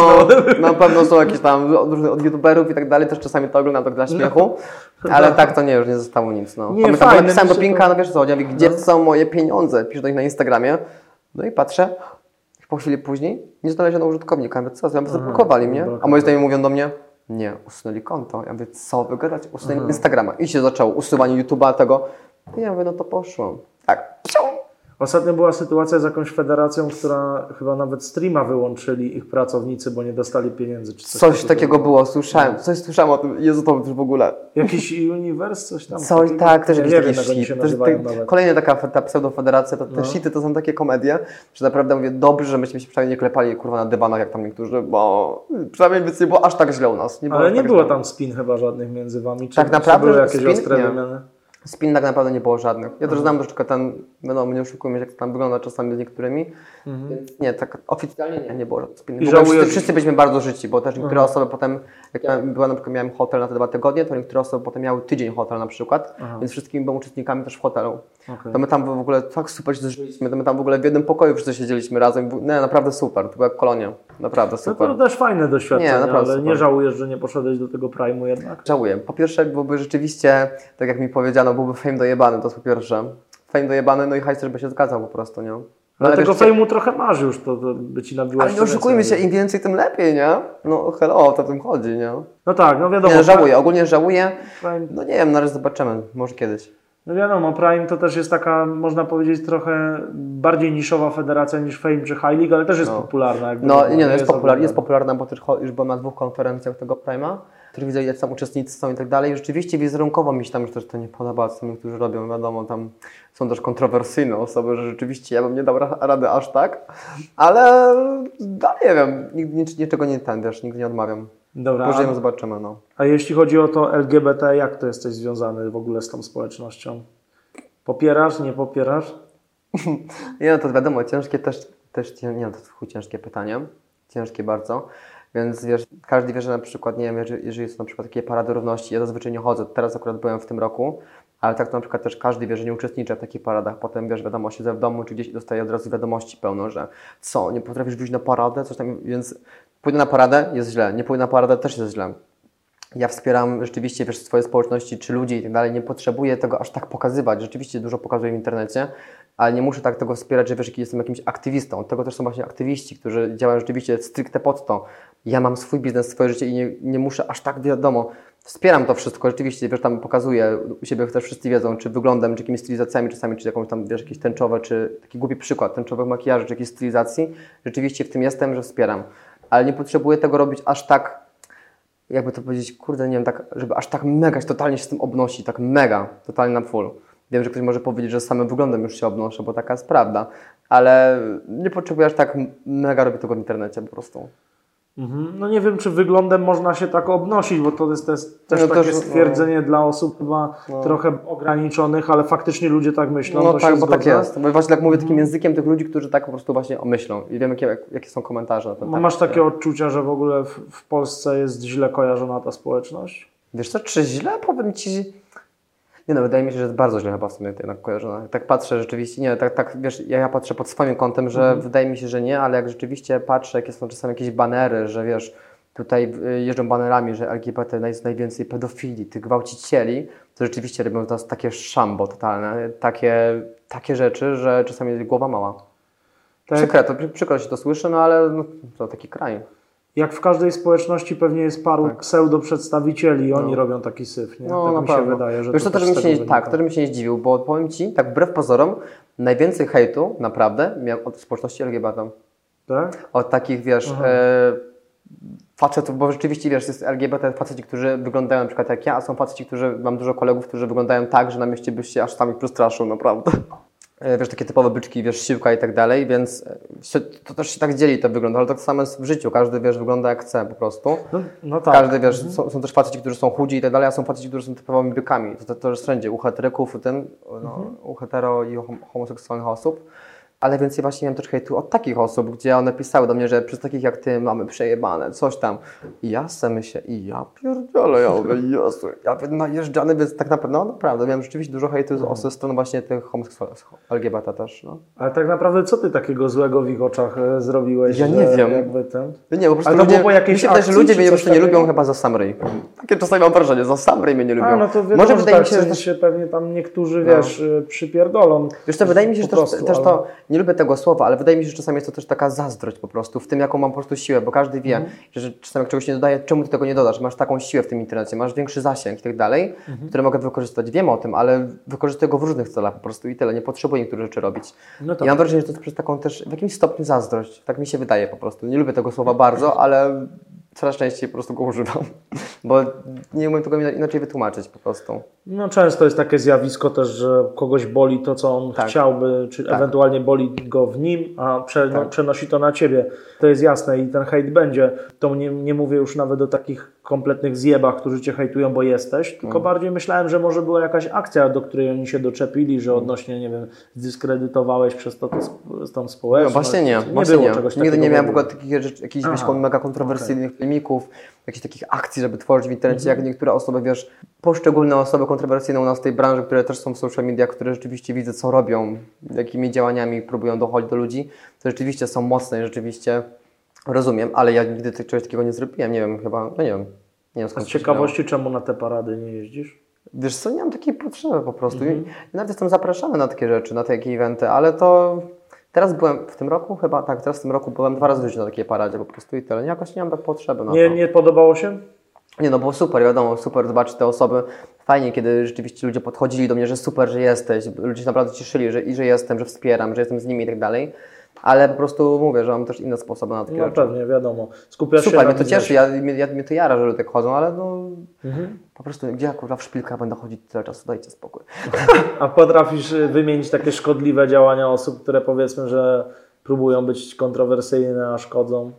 No, na pewno są jakieś tam od, od youtuberów i tak dalej, też czasami to oglądam tak dla śmiechu, *laughs* no. ale tak to nie, już nie zostało nic. No. Nie, Pamiętam, fajne, napisałem do Pinka, no wiesz co, ja mówię, gdzie no. są moje pieniądze? Piszę do nich na Instagramie, no i patrzę, po chwili później nie znaleziono użytkownika. Ja mówię, co, ja zablokowali mnie, a moi znajomi mówią do mnie, nie, usunęli konto. Ja mówię, co wy gadać? Usunęli. Instagrama. I się zaczęło usuwanie YouTube'a tego. I ja mówię, no to poszło. Tak, Ostatnio była sytuacja z jakąś federacją, która chyba nawet streama wyłączyli ich pracownicy, bo nie dostali pieniędzy. Czy coś, coś takiego, takiego było, słyszałem. Coś słyszałem o tym. Jezu, to w ogóle. Jakiś uniwers, coś tam. Coś, tak, też jakiś taki shit. Te, kolejna taka ta pseudofederacja, to te no. shity to są takie komedie, że naprawdę mówię, dobrze, że myśmy się przynajmniej nie klepali kurwa na dywanach jak tam niektórzy, bo przynajmniej więc nie było aż tak źle u nas. Nie Ale nie tak było tam spin chyba żadnych między wami. Czy, tak naprawdę? Były jakieś spin? ostre nie. wymiany? Spin tak naprawdę nie było żadnych. Ja też znam troszeczkę ten, wiadomo, nie oszukujmy się, jak to tam wygląda czasami z niektórymi, mhm. więc nie, tak oficjalnie nie, nie było żadnych spin. Wszyscy, wszyscy byliśmy bardzo życi, bo też niektóre Aha. osoby potem, jak ja była, na przykład miałem hotel na te dwa tygodnie, to niektóre osoby potem miały tydzień hotel na przykład, więc wszystkimi były uczestnikami też w hotelu. Okay. To my tam w ogóle tak super się zżyliśmy, to my tam w ogóle w jednym pokoju wszyscy siedzieliśmy razem, nie, naprawdę super, to była kolonia, naprawdę super. No to też fajne doświadczenie, nie, ale super. nie żałujesz, że nie poszedłeś do tego Prime'u jednak? Żałuję. Po pierwsze byłby rzeczywiście, tak jak mi powiedziano, byłby fame dojebany, to jest po pierwsze. Fame dojebany, no i hajs by się zgadzał po prostu, nie? No ale tego fejmu trochę masz już, to, to by ci nabiła Ale nie oszukujmy się, im więcej, tym lepiej, nie? No hello, to o tym chodzi, nie? No tak, no wiadomo. Nie, żałuję, ogólnie żałuję. No nie wiem, na razie zobaczymy, może kiedyś. No wiadomo, Prime to też jest taka, można powiedzieć, trochę bardziej niszowa federacja niż Fame czy High League, ale też jest no. popularna. no nie, no jest, popular, jest popularna, bo też już była na dwóch konferencjach tego Prime'a, który widzę, jak tam uczestnicy są i tak dalej. Rzeczywiście wizerunkowo mi się tam już też to nie podoba, co niektórzy robią, wiadomo, tam są też kontrowersyjne osoby, że rzeczywiście ja bym nie dał rady aż tak, ale no, nie wiem, niczego nie ten, nigdy nie odmawiam. Dobra. Pożyjemy, zobaczymy. No. A jeśli chodzi o to LGBT, jak to jesteś związany w ogóle z tą społecznością? Popierasz, nie popierasz? *laughs* nie, no to wiadomo, ciężkie też, też nie, no to jest ciężkie pytanie, ciężkie bardzo. Więc wiesz, każdy wie, że na przykład, nie wiem, jeżeli, jeżeli są na przykład takie parady równości, ja zazwyczaj nie chodzę, teraz akurat byłem w tym roku, ale tak na przykład też każdy wie, że nie uczestniczę w takich paradach. Potem wiesz, wiadomo, siedzę w domu czy gdzieś i dostaję od razu wiadomości pełno, że co, nie potrafisz wyjść na paradę, coś tam, więc pójdę na paradę, jest źle, nie pójdę na paradę, też jest źle. Ja wspieram rzeczywiście wiesz, swoje społeczności czy ludzi i tak dalej. Nie potrzebuję tego aż tak pokazywać. Rzeczywiście dużo pokazuję w internecie ale nie muszę tak tego wspierać, że wiesz, jestem jakimś aktywistą. Tego też są właśnie aktywiści, którzy działają rzeczywiście stricte pod to. Ja mam swój biznes, swoje życie i nie, nie muszę aż tak wiadomo. Wspieram to wszystko, rzeczywiście, wiesz, tam pokazuję u siebie, też wszyscy wiedzą, czy wyglądam, czy jakimiś stylizacjami czasami, czy jakąś tam, wiesz, jakieś tęczowe, czy taki głupi przykład, tęczowych makijaży, czy jakiejś stylizacji. Rzeczywiście w tym jestem, że wspieram. Ale nie potrzebuję tego robić aż tak, jakby to powiedzieć, kurde, nie wiem, tak, żeby aż tak mega się totalnie się z tym obnosi, tak mega, totalnie na full. Wiem, że ktoś może powiedzieć, że samym wyglądem już się obnoszę, bo taka jest prawda, ale nie potrzebuję aż tak mega robić tego w internecie po prostu. Mhm. No nie wiem, czy wyglądem można się tak obnosić, bo to jest też, też No takie też, no. stwierdzenie dla osób chyba trochę ograniczonych, ale faktycznie ludzie tak myślą. No to tak, bo tak zgodzę. jest. Bo właśnie tak mówię takim językiem tych ludzi, którzy tak po prostu właśnie omyślą i wiem, jakie, jakie są komentarze na ten No temat. Masz takie odczucia, że w ogóle w, w Polsce jest źle kojarzona ta społeczność? Wiesz co, czy źle? Powiem Ci... Nie no, wydaje mi się, że jest bardzo źle chyba w sumie jednak kojarzona. Tak patrzę rzeczywiście, nie, tak, tak wiesz, ja, ja patrzę pod swoim kątem, że Mhm. wydaje mi się, że nie, ale jak rzeczywiście patrzę, jakie są czasami jakieś banery, że wiesz, tutaj y, jeżdżą banerami, że LGBT jest najwięcej pedofili, tych gwałcicieli, to rzeczywiście robią to takie szambo totalne, takie, takie rzeczy, że czasami głowa mała. Tak. Przykre, to, przykro się to słyszy, no ale no, to taki kraj. Jak w każdej społeczności pewnie jest paru pseudo-przedstawicieli i oni robią taki syf, nie? No, tak na mi się wydaje, że Wiesz, to, to też mi się nie, tak, to mi się nie zdziwił, bo powiem Ci, tak wbrew pozorom, najwięcej hejtu naprawdę miałem od społeczności LGBT. Tak? Od takich, wiesz, e, facetów, bo rzeczywiście, wiesz, jest LGBT faceci, którzy wyglądają na przykład jak ja, a są faceci, którzy, mam dużo kolegów, którzy wyglądają tak, że na mieście byś się aż sami przestraszył, naprawdę. E, Wiesz, takie typowe byczki, wiesz, siłka i tak dalej, więc e, się, to też się tak dzieli to wygląda, ale tak samo jest w życiu, każdy, wiesz, wygląda jak chce po prostu. No, no tak. Każdy, wiesz, są, są też faceci, którzy są chudzi i tak dalej, a są faceci, którzy są typowymi bykami. To, to, to jest wszędzie, u heteryków, u tym, no, u hetero i hom- homoseksualnych osób. Ale więcej właśnie miałem też hejtu od takich osób, gdzie one pisały do mnie, że przez takich jak ty mamy przejebane, coś tam. I ja sobie myślę, i ja pierdolę, ja mówię, Jezu, ja najeżdżany, więc tak naprawdę, no naprawdę, miałem rzeczywiście dużo hejtu z- ze strony właśnie tych homoseksualnych, LGBT też, no. Ale tak naprawdę co ty takiego złego w ich oczach e, zrobiłeś? Ja nie wiem. Jakby ten... Nie, po prostu Ale to ludzie, było się wydaje, że akcji, ludzie mnie po prostu nie takiego? lubią chyba za sam ryj. Takie czasami mam wrażenie, za sam ryj mnie nie lubią. A, no to wiadomo, Może że wydaje tak, mi się, że sensie pewnie tam niektórzy, No. wiesz, y, przypierdolą. Wiesz co, wydaje mi się, że też, też to, nie lubię tego słowa, ale wydaje mi się, że czasami jest to też taka zazdrość po prostu, w tym jaką mam po prostu siłę, bo każdy wie, Mhm. że, czasami jak czegoś nie dodaje, czemu ty tego nie dodasz, masz taką siłę w tym internecie, masz większy zasięg i tak dalej, Mhm. które mogę wykorzystać, wiem o tym, ale wykorzystuję go w różnych celach po prostu i tyle, nie potrzebuję niektórych rzeczy robić. No I tak. mam wrażenie, że to jest przez taką też w jakimś stopniu zazdrość, tak mi się wydaje po prostu, nie lubię tego słowa bardzo, ale coraz częściej po prostu go używam, *laughs* bo nie umiem tego inaczej wytłumaczyć po prostu. No często jest takie zjawisko też, że kogoś boli to, co on Tak. chciałby, czy ewentualnie boli go w nim, a no, Tak. przenosi to na ciebie. To jest jasne i ten hejt będzie. To nie, nie mówię już nawet o takich kompletnych zjebach, którzy cię hejtują, bo jesteś, tylko Mm. bardziej myślałem, że może była jakaś akcja, do której oni się doczepili, że Mm. odnośnie, nie wiem, zdyskredytowałeś przez to, to tą społeczność. No właśnie nie, nie właśnie było nie. czegoś Nigdy nie miałem w ogóle. takich rzeczy, jakichś wiesz, Aha, mega kontrowersyjnych filmików, jakichś takich akcji, żeby tworzyć w internecie, jak niektóre osoby, wiesz, poszczególne osoby kontrowersyjne u nas w tej branży, które też są w social mediach, które rzeczywiście widzę, co robią, jakimi działaniami próbują dochodzić do ludzi, to rzeczywiście są mocne i rzeczywiście rozumiem, ale ja nigdy czegoś takiego nie zrobiłem, nie wiem, chyba, no nie wiem. Nie wiem A z ciekawości, czemu na te parady nie jeździsz? Wiesz co, nie mam takiej potrzeby po prostu. Mhm. Nawet jestem zapraszany na takie rzeczy, na takie eventy, ale to teraz byłem w tym roku chyba, tak, teraz w tym roku byłem dwa razy w życiu na takiej paradzie po prostu i tyle. Jakoś nie mam tak potrzeby na Nie, to. nie podobało się? Nie no, było super, wiadomo, super zobaczyć te osoby. Fajnie, kiedy rzeczywiście ludzie podchodzili do mnie, że super, że jesteś. Ludzie się naprawdę cieszyli, że, i że jestem, że wspieram, że jestem z nimi i tak dalej. Ale po prostu mówię, że mam też inne sposoby na takie No rzeczy. pewnie, wiadomo. Skupiasz się Super, na mnie to cieszy, ja, mnie, ja, mnie to jara, że ludzie tak chodzą, ale no Mhm. po prostu gdzie ja kurwa w szpilkach będę chodzić tyle czasu, dajcie spokój. *laughs* A potrafisz y, wymienić takie szkodliwe działania osób, które powiedzmy, że próbują być kontrowersyjne, a szkodzą?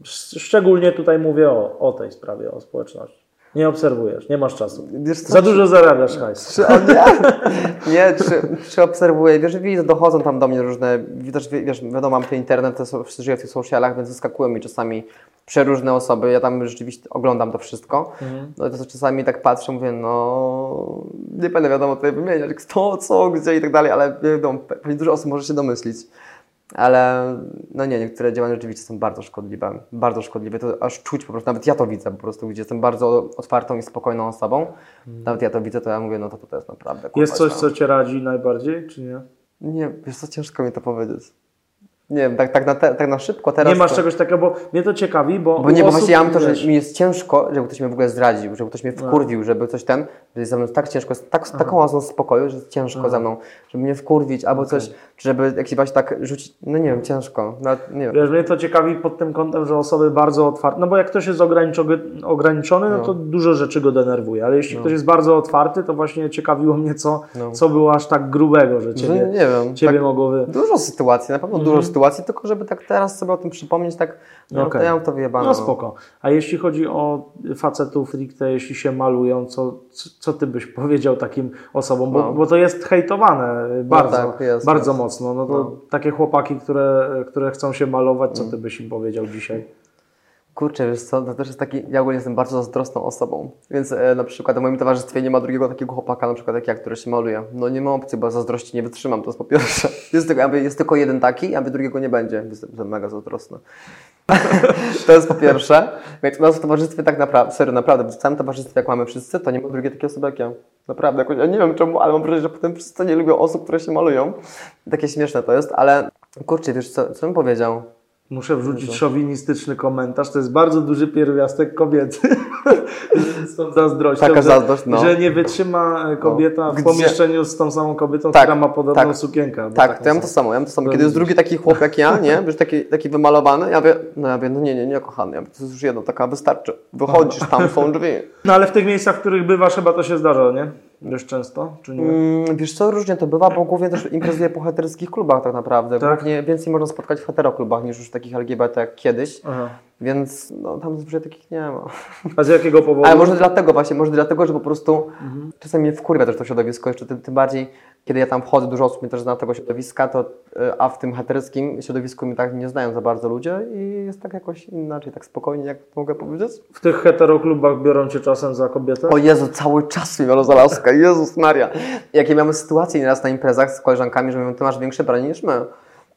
Sz- Szczególnie tutaj mówię o, o tej sprawie, o społeczności. Nie obserwujesz, nie masz czasu. Wiesz co, Za dużo zarabiasz hajs. Czy nie? *laughs* Nie, czy, czy obserwuję, wiesz, widzę, dochodzą tam do mnie różne, wiesz, wiadomo, mam ten internet, to żyją w tych socialach, więc wyskakują mi czasami przeróżne osoby, ja tam rzeczywiście oglądam to wszystko, no to czasami tak patrzę, mówię, no, nie będę wiadomo tutaj wymieniać, kto, co, gdzie i tak dalej, ale wiadomo, pewnie dużo osób może się domyślić. Ale no nie, niektóre działania rzeczywiście są bardzo szkodliwe. Bardzo szkodliwe. To aż czuć po prostu, nawet ja to widzę po prostu, gdzie jestem bardzo otwartą i spokojną osobą. Nawet ja to widzę, to ja mówię, no to to jest naprawdę kurwa, Jest coś, co cię radzi najbardziej, czy nie? Nie, wiesz co, ciężko mi to powiedzieć. Nie wiem, tak, tak, na, te, tak na szybko teraz. Nie masz to, czegoś takiego, bo mnie to ciekawi, bo. Bo nie, bo właśnie ja mam to, że wiesz, mi jest ciężko, żeby ktoś mnie w ogóle zdradził, żeby ktoś mnie wkurwił, żeby coś ten, że jest ze mną tak ciężko, tak, taką oazą spokoju, że jest ciężko ze mną, żeby mnie wkurwić albo coś, czy żeby jakiś właśnie tak rzucić, no nie wiem, ciężko, nawet nie wiem. Wiesz, mnie to ciekawi pod tym kątem, że osoby bardzo otwarte, no bo jak ktoś jest ograniczony, ograniczony no to dużo rzeczy go denerwuje, ale jeśli ktoś jest bardzo otwarty, to właśnie ciekawiło mnie, co, No. co było aż tak grubego, że Że ciebie, nie wiem, ciebie tak, mogło wy... dużo sytuacji, na pewno dużo sytuacji, tylko żeby tak teraz sobie o tym przypomnieć, tak, no Okej. to ja mam to wyjebane. No spoko. A jeśli chodzi o facetów stricte, jeśli się malują, co, co ty byś powiedział takim osobom? Bo, No. bo to jest hejtowane bardzo, tak, jest, bardzo jest. mocno. No to No. takie chłopaki, które, które chcą się malować, co ty byś im powiedział dzisiaj? Kurczę, wiesz co, to też jest taki, ja ogólnie jestem bardzo zazdrosną osobą, więc e, na przykład w moim towarzystwie nie ma drugiego takiego chłopaka, na przykład jak ja, który się maluje. No nie ma opcji, bo zazdrości nie wytrzymam, to jest po pierwsze. *laughs* Jest tylko, jest tylko jeden taki, a drugiego nie będzie, więc jestem mega zazdrosny. *laughs* to jest po pierwsze. Więc u nas w towarzystwie tak naprawdę, serio, naprawdę, w całym towarzystwie jak mamy wszyscy, to nie ma drugiej takiej osoby jak ja. Naprawdę, jakoś, ja nie wiem czemu, ale mam wrażenie, że potem wszyscy nie lubią osób, które się malują. Takie śmieszne to jest, ale kurczę, wiesz co, co bym powiedział? Muszę wrzucić szowinistyczny komentarz. To jest bardzo duży pierwiastek kobiety. *laughs* z tą zazdrością, Taka że, zazdrość, no. że nie wytrzyma e, kobieta w Gdzie- pomieszczeniu z tą samą kobietą, Tak, która ma podobną tak. sukienkę. Tak, to ja mam to samo, ja mam to samo. Kiedy jest drugi taki chłop jak ja, nie, wiesz, taki, taki wymalowany, ja mówię, no ja mówię, no nie, nie, nie, kochany, ja mówię, to jest już jedno, taka wystarczy. Wychodzisz, tam są drzwi. No ale w tych miejscach, w których bywasz, chyba to się zdarza, nie? Dość często, czy nie? Mm, wiesz co, różnie to bywa, bo głównie też imprezuję po heteryckich klubach tak naprawdę. Tak? Głównie więcej można spotkać w heteroklubach niż już w takich LGBT jak kiedyś, Aha. więc no, tam zazwyczaj takich nie ma. A z jakiego powodu? Ale może dlatego właśnie, może dlatego, że po prostu Mhm. czasami mnie wkurwia też to środowisko, jeszcze tym, tym bardziej, kiedy ja tam wchodzę, dużo osób mnie też zna tego środowiska, to, y, a w tym heteryckim środowisku mnie tak nie znają za bardzo ludzie i jest tak jakoś inaczej, tak spokojnie, jak mogę powiedzieć. W tych heteroklubach biorą cię czasem za kobietę? O Jezu, cały czas mi miał za laskę, Jezus Maria. Jakie mamy sytuacje nieraz na imprezach z koleżankami, że mówią, ty masz większe branie niż my.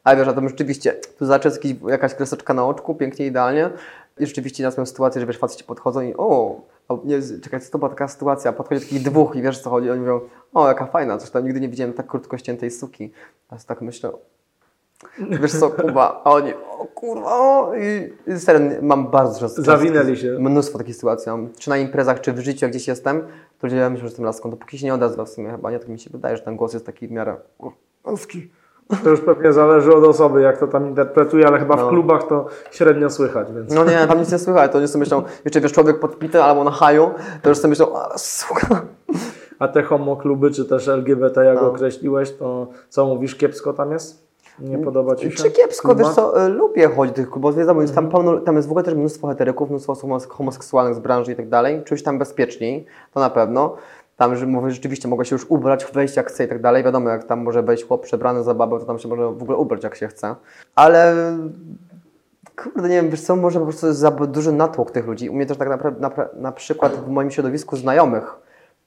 Ale wiesz, a to rzeczywiście, tu zaczęła jakaś kreseczka na oczku, pięknie, idealnie. I rzeczywiście nas miałem sytuację, że wiesz, faceci podchodzą i o, a nie, czekaj, co to była taka sytuacja? Podchodzi takich dwóch i wiesz co chodzi, oni mówią, o, jaka fajna, coś tam nigdy nie widziałem tak krótko ściętej suki. A ja tak myślę, wiesz co, Kuba, a oni, o kurwa, o, i, i serio, mam bardzo często. Zawinęli się. Mnóstwo takich sytuacji. Czy na imprezach, czy w życiu, jak gdzieś jestem, to ludzie myślą, że jestem laską, dopóki się nie odezwa w sumie chyba, nie? Tak mi się wydaje, że ten głos jest taki w miarę o, łaski. To już pewnie zależy od osoby, jak to tam interpretuje, ale chyba w No. klubach to średnio słychać, więc... No nie, tam nic nie słychać, to nie sobie myślą, jeszcze wiesz, człowiek podpity albo na haju, to już sobie myślą, ale słucha. A te homokluby, czy też LGBT, jak No. określiłeś, to co mówisz, kiepsko tam jest? Nie podoba Ci się? Czy kiepsko, w wiesz co, y, lubię chodzić do tych klubów, wiadomo, jest tam pełno, tam jest w ogóle też mnóstwo heteryków, mnóstwo osób homos- homoseksualnych z branży i tak dalej, się tam bezpieczniej, to na pewno. Tam, że mówię, rzeczywiście mogę się już ubrać, wejść jak chcę i tak dalej. Wiadomo, jak tam może wejść chłop przebrany za babę, to tam się może w ogóle ubrać jak się chce. Ale kurde, nie wiem, wiesz co, może po prostu jest za duży natłok tych ludzi. U mnie też tak naprawdę, na, na przykład w moim środowisku znajomych,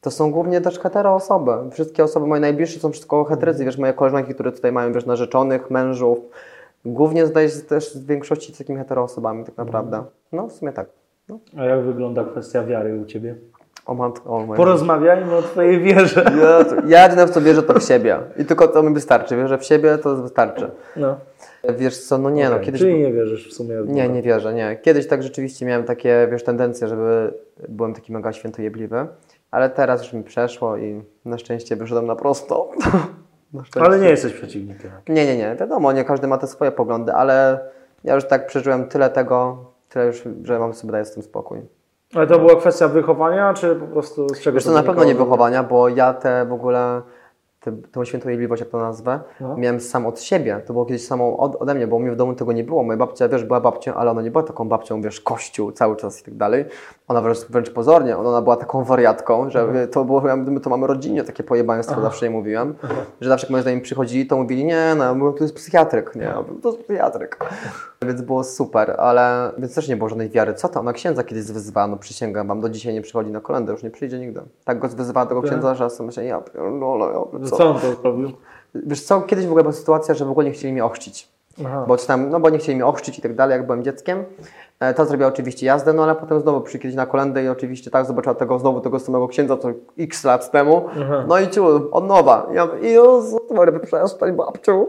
to są głównie też hetero osoby. Wszystkie osoby moje najbliższe są wszystko heterycy, wiesz, moje koleżanki, które tutaj mają, wiesz, narzeczonych, mężów. Głównie zdaje się też w większości z takimi hetero osobami tak naprawdę. No, w sumie tak. No. A jak wygląda kwestia wiary u Ciebie? O matko, o Porozmawiajmy o Twojej wierze. Jezu, Ja jedyne w co wierzę to w siebie. I tylko to mi wystarczy. Wierzę w siebie, to wystarczy. No. Wiesz co, no nie no, Okej, kiedyś... Czyli nie wierzysz w sumie w Nie, nie wierzę, nie. Kiedyś tak rzeczywiście miałem takie, wiesz, tendencje, żeby byłem taki mega świętojebliwy, ale teraz już mi przeszło i na szczęście wyszedłem na prosto. *laughs* na. Ale nie jesteś przeciwnikiem. Nie, nie, nie. Wiadomo, nie każdy ma te swoje poglądy, ale ja już tak przeżyłem tyle tego, tyle już, że mam sobie daję z tym spokój. Ale to była kwestia wychowania, czy po prostu z czego Wiesz, to na pewno nie wychowania, bo ja te w ogóle, tą świętojeliwość, jak to nazwę, No. miałem sam od siebie. To było kiedyś samo od, ode mnie, bo u mnie w domu tego nie było. Moja babcia, wiesz, była babcią, ale ona nie była taką babcią, wiesz, kościół cały czas i tak dalej. Ona wręcz, wręcz pozornie, ona była taką wariatką, że Mhm. to było, my to mamy rodzinnie, takie pojebaństwo zawsze jej mówiłem, że zawsze jak moi znajomi przychodzili, to mówili, nie, no, to jest psychiatryk, nie, to jest psychiatryk. Więc było super, ale więc też nie było żadnej wiary. Co to? Ona księdza kiedyś wyzwała, no przysięgam wam, do dzisiaj nie przychodzi na kolendę, już nie przyjdzie nigdy. Tak go wyzywała tego księdza, że ja sobie myślę, ja pierdolę, ja Co? on to zrobił? Wiesz co, kiedyś w ogóle była sytuacja, że w ogóle nie chcieli mnie ochrzcić. Aha. Bo, tam, no bo nie chcieli mnie ochrzcić i tak dalej, jak byłem dzieckiem. E, Ta zrobiła oczywiście jazdę, no ale potem znowu kiedyś na kolendę i oczywiście tak zobaczyła tego znowu tego samego księdza, co x lat temu. No i ciu, od nowa. Ja mówię, Jezu, Maria, przestań babciu.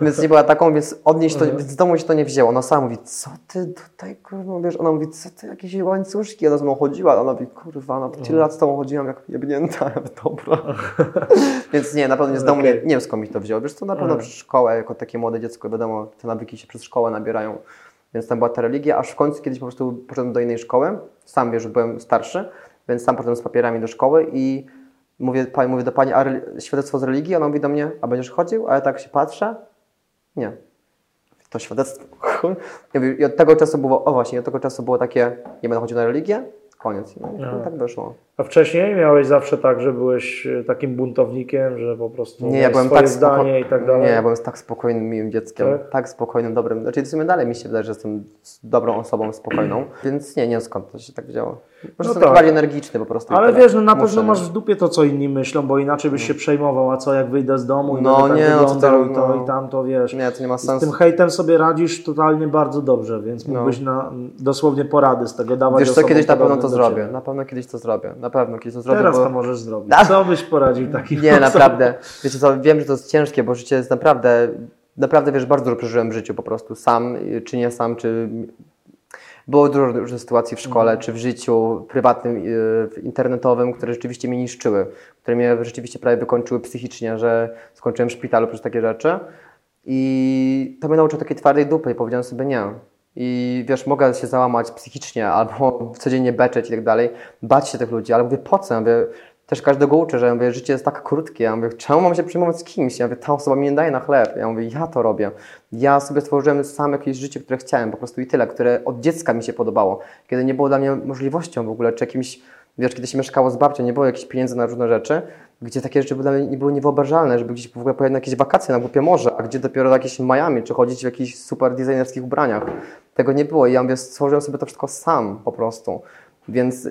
Więc nie była taką, więc odnieść to, więc z domu się to nie wzięło. Ona sama mówi, co ty tutaj, kurwa, wiesz, ona mówi, co ty, jakieś łańcuszki, ona z mną chodziła, ona mówi, kurwa, no tyle lat z tobą chodziłam, jak jebnięta, dobra. *laughs* więc nie, na pewno nie z domu, nie, nie wiem skąd mi to wzięło. Wiesz co, na pewno przez szkołę, jako takie młode dziecko, wiadomo, te nawyki się przez szkołę nabierają. Więc tam była ta religia, aż w końcu kiedyś po prostu poszedłem do innej szkoły. Sam wiesz, byłem starszy, więc sam poszedłem z papierami do szkoły i mówię, pani, mówię do pani, a świadectwo z religii? Ona mówi do mnie, a będziesz chodził? A ja tak się patrzę, nie. To świadectwo. *laughs* I od tego czasu było, o właśnie, od tego czasu było takie, nie będę chodził na religię, koniec. No, Aha. tak wyszło. A wcześniej miałeś zawsze tak, że byłeś e, takim buntownikiem, że po prostu Nie, ja byłem swoje tak zdanie i tak dalej. Nie, ja byłem tak spokojnym, miłym dzieckiem. Tak? Tak, spokojnym, dobrym. Znaczy w sumie dalej mi się wydaje, że jestem dobrą osobą, spokojną. Więc nie, nie wiem skąd to się tak wzięło. Może No tak. bardziej energiczny po prostu. Ale wiesz, no na Muszę, pewno masz w dupie to, co inni myślą, bo inaczej byś się przejmował, a co jak wyjdę z domu i No będę nie, tak no to wyglądał to- i to no. i tamto, wiesz. Nie, to nie ma Z tym sensu. hejtem sobie radzisz totalnie bardzo dobrze, więc No. mógłbyś na, dosłownie porady z tego dawać Wiesz co, kiedyś na pewno to zrobię. Na pewno kiedyś to zrobię. Na pewno kiedyś to zrobię. Teraz bo... to możesz zrobić. Da- Co byś poradził takim Nie, naprawdę. Wiecie co, wiem, że to jest ciężkie, bo życie jest naprawdę, naprawdę, wiesz, bardzo dużo przeżyłem w życiu po prostu. Sam, czy nie sam, czy... Było dużo różnych sytuacji w szkole, czy w życiu prywatnym, y, internetowym, które rzeczywiście mnie niszczyły, które mnie rzeczywiście prawie wykończyły psychicznie, że skończyłem w szpitalu przez takie rzeczy. I to mnie nauczyło takiej twardej dupy i powiedziałem sobie nie. I wiesz, mogę się załamać psychicznie albo codziennie beczeć i tak dalej, bać się tych ludzi, ale mówię, po co? Ja mówię, też każdego uczę, że ja mówię, życie jest tak krótkie. Ja mówię, czemu mam się przejmować z kimś? Ja mówię, ta osoba mi nie daje na chleb. Ja mówię, ja to robię. Ja sobie stworzyłem sam jakieś życie, które chciałem, po prostu i tyle, które od dziecka mi się podobało. Kiedy nie było dla mnie możliwością w ogóle, czy jakimś, wiesz, kiedy się mieszkało z babcią, nie było jakichś pieniędzy na różne rzeczy, gdzie takie rzeczy dla mnie nie były niewyobrażalne, żeby gdzieś w ogóle pojechać na jakieś wakacje na głupie morze, a gdzie dopiero jakieś Miami, czy chodzić w jakichś super designerskich ubraniach. Tego nie było i ja mówię, stworzyłem sobie to wszystko sam po prostu. Więc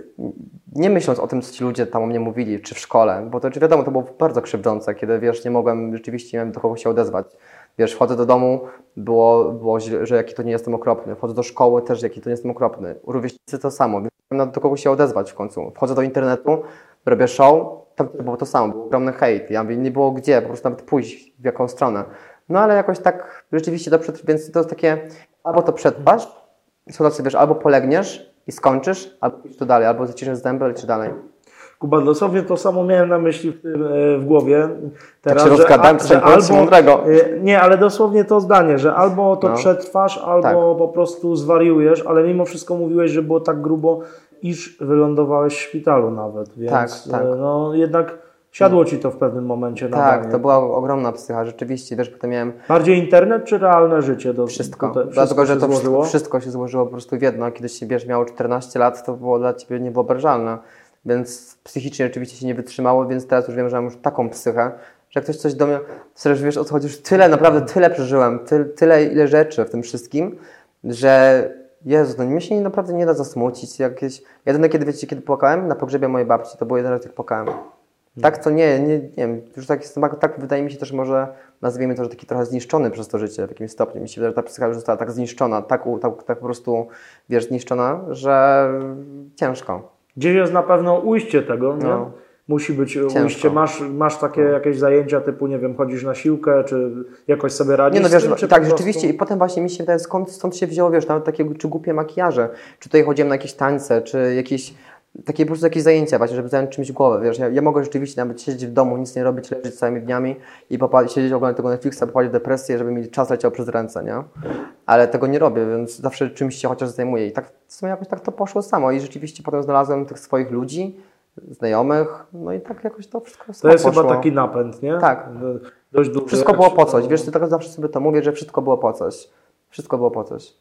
nie myśląc o tym, co ci ludzie tam o mnie mówili, czy w szkole, bo to czy wiadomo, to było bardzo krzywdzące, kiedy wiesz, nie mogłem rzeczywiście nie wiem, do kogo się odezwać. Wiesz, wchodzę do domu, było, było źle, że jaki to nie jestem okropny. Wchodzę do szkoły też, jaki to nie jestem okropny. Rówieśnicy to samo, więc do kogo się odezwać w końcu. Wchodzę do internetu, robię show, tam było to samo, był ogromny hejt. Ja mówię, nie było gdzie, po prostu nawet pójść w jaką stronę. No ale jakoś tak rzeczywiście to więc to jest takie, albo to przetrwasz, są tacy, wiesz, albo polegniesz i skończysz, albo pójdziesz to dalej, albo zaciśniesz zęby, lecisz dalej. Kuba, dosłownie to samo miałem na myśli w, tym, e, w głowie. Teraz, się rozgadałem, że, coś że albo... mądrego. e, Nie, ale dosłownie to zdanie, że albo to No. przetrwasz, albo Tak. po prostu zwariujesz, ale mimo wszystko mówiłeś, że było tak grubo, iż wylądowałeś w szpitalu nawet, więc Tak, tak. e, no jednak siadło ci to w pewnym momencie na Tak, banie. to była ogromna psycha, rzeczywiście, wiesz, potem miałem Bardziej internet czy realne życie? Do, wszystko. Tutaj, Dlatego, że się to złożyło? wszystko, wszystko się złożyło po prostu w jedno. Kiedyś się, wiesz, miało 14 lat, to było dla ciebie niewyobrażalne, więc psychicznie oczywiście się nie wytrzymało, więc teraz już wiem, że mam już taką psychę, że jak ktoś coś do mnie, serio, wiesz o co chodzi, już tyle, naprawdę tyle przeżyłem, ty, tyle, ile rzeczy w tym wszystkim, że Jezu, no mnie się naprawdę nie da zasmucić. Jakieś... Jedyne, kiedy wiecie, kiedy płakałem na pogrzebie mojej babci, to było jeden raz, jak płakałem. Tak, to nie, nie, nie wiem, już tak jestem, tak wydaje mi się też może, nazwijmy to, że taki trochę zniszczony przez to życie w jakimś stopniu. Mi się wydaje, że ta psycha już została tak zniszczona, tak, tak, tak po prostu, wiesz, zniszczona, że ciężko. Gdzieś jest na pewno ujście tego, nie? No. Musi być ujście. Masz, masz takie jakieś zajęcia typu, nie wiem, chodzisz na siłkę, czy jakoś sobie radzisz Nie no wiesz, tym, tak prostu- rzeczywiście i potem właśnie mi się wydaje, skąd, stąd się wzięło, wiesz, nawet takie czy głupie makijaże, czy tutaj chodziłem na jakieś tańce, czy jakieś takie po prostu jakieś zajęcia właśnie, żeby zająć czymś głowę, wiesz, ja, ja mogę rzeczywiście nawet siedzieć w domu, nic nie robić, leżeć całymi dniami i popa- siedzieć, oglądać tego Netflixa, popaść w depresję, żeby mi czas leciał przez ręce, nie? Ale tego nie robię, więc zawsze czymś się chociaż zajmuję i tak w sumie jakoś tak to poszło samo i rzeczywiście potem znalazłem tych swoich ludzi, znajomych, no i tak jakoś to wszystko To jest poszło. chyba taki napęd, nie? Tak. Dość duży. Wszystko było po coś, wiesz, tak zawsze sobie to mówię, że wszystko było po coś. Wszystko było po coś.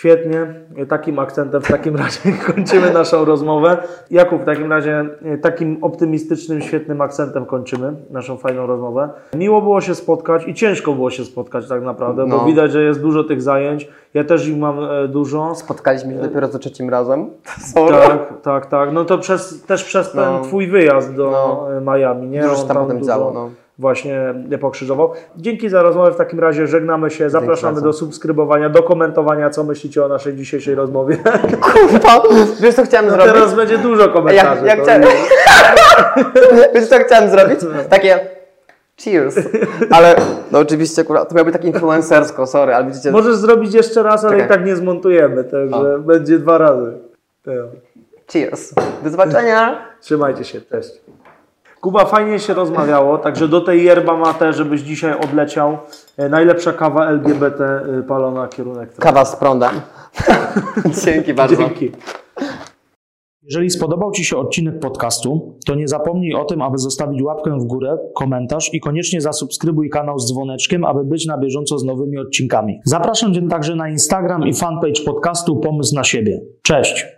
Świetnie. Takim akcentem w takim *laughs* razie kończymy naszą rozmowę. Jakub, w takim razie e, takim optymistycznym, świetnym akcentem kończymy naszą fajną rozmowę. Miło było się spotkać i ciężko było się spotkać tak naprawdę, No. bo widać, że jest dużo tych zajęć. Ja też ich mam e, dużo. Spotkaliśmy się dopiero za trzecim razem. Tak, tak, tak. No to przez, też przez ten No. twój wyjazd do No. e, Miami, nie? Dużo się On tam potem działo, no. Właśnie pokrzyżował. Dzięki za rozmowę. W takim razie żegnamy się. Zapraszamy do subskrybowania, do komentowania, co myślicie o naszej dzisiejszej rozmowie. *laughs* Kurwa, wiesz co chciałem zrobić? Teraz będzie dużo komentarzy. To- chciałem... *laughs* Wiesz co chciałem zrobić? Takie cheers. Ale no oczywiście to miał być tak influencersko, sorry, ale widzicie... Możesz zrobić jeszcze raz, ale Czekaj. i tak nie zmontujemy, także będzie dwa razy. Tak. Cheers. Do zobaczenia. Trzymajcie się, cześć. Kuba, fajnie się rozmawiało, także do tej yerba mate, żebyś dzisiaj odleciał. E, Najlepsza kawa LGBT e, palona kierunek. Kawa z prądem. *laughs* Dzięki bardzo. Dzięki. Jeżeli spodobał Ci się odcinek podcastu, to nie zapomnij o tym, aby zostawić łapkę w górę, komentarz i koniecznie zasubskrybuj kanał z dzwoneczkiem, aby być na bieżąco z nowymi odcinkami. Zapraszam Cię także na Instagram i fanpage podcastu Pomysł na siebie. Cześć!